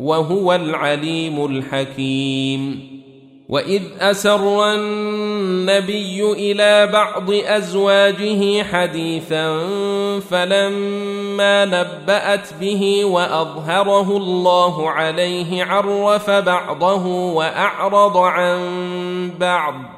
وهو العليم الحكيم. وإذ أسر النبي إلى بعض أزواجه حديثا فلما نبأت به وأظهره الله عليه عرف بعضه وأعرض عن بعض.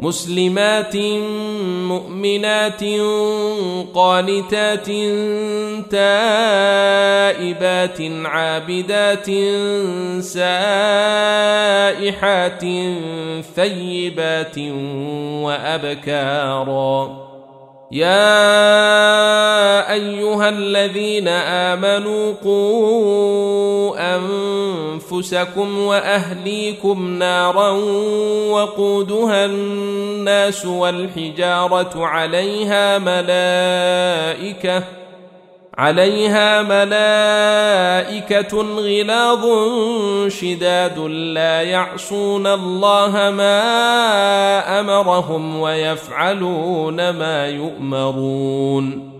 مسلمات مؤمنات قانتات تائبات عابدات سائحات ثيبات وأبكارا. يا أيها الذين آمنوا قوا أنفسكم وأهليكم نارا وقودها الناس والحجارة عليها ملائكة عليها ملائكة غلاظ شداد لا يعصون الله ما أمرهم ويفعلون ما يؤمرون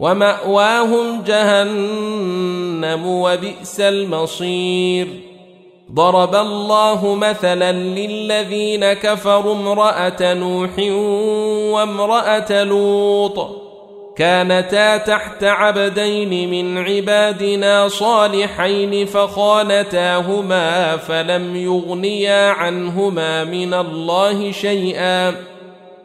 ومأواهم جهنم وبئس المصير. ضرب الله مثلا للذين كفروا امرأة نوح وامرأة لوط. كانتا تحت عبدين من عبادنا صالحين فخانتاهما فلم يغنيا عنهما من الله شيئا.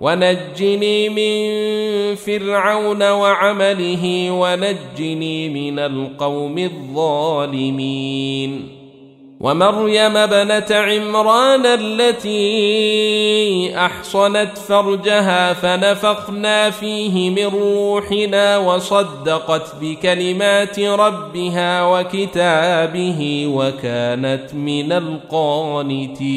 ونجني من فرعون وعمله ونجني من القوم الظالمين. ومريم ابنة عمران التي أحصنت فرجها فنفخنا فيه من روحنا وصدقت بكلمات ربها وكتابه وكانت من القانتين.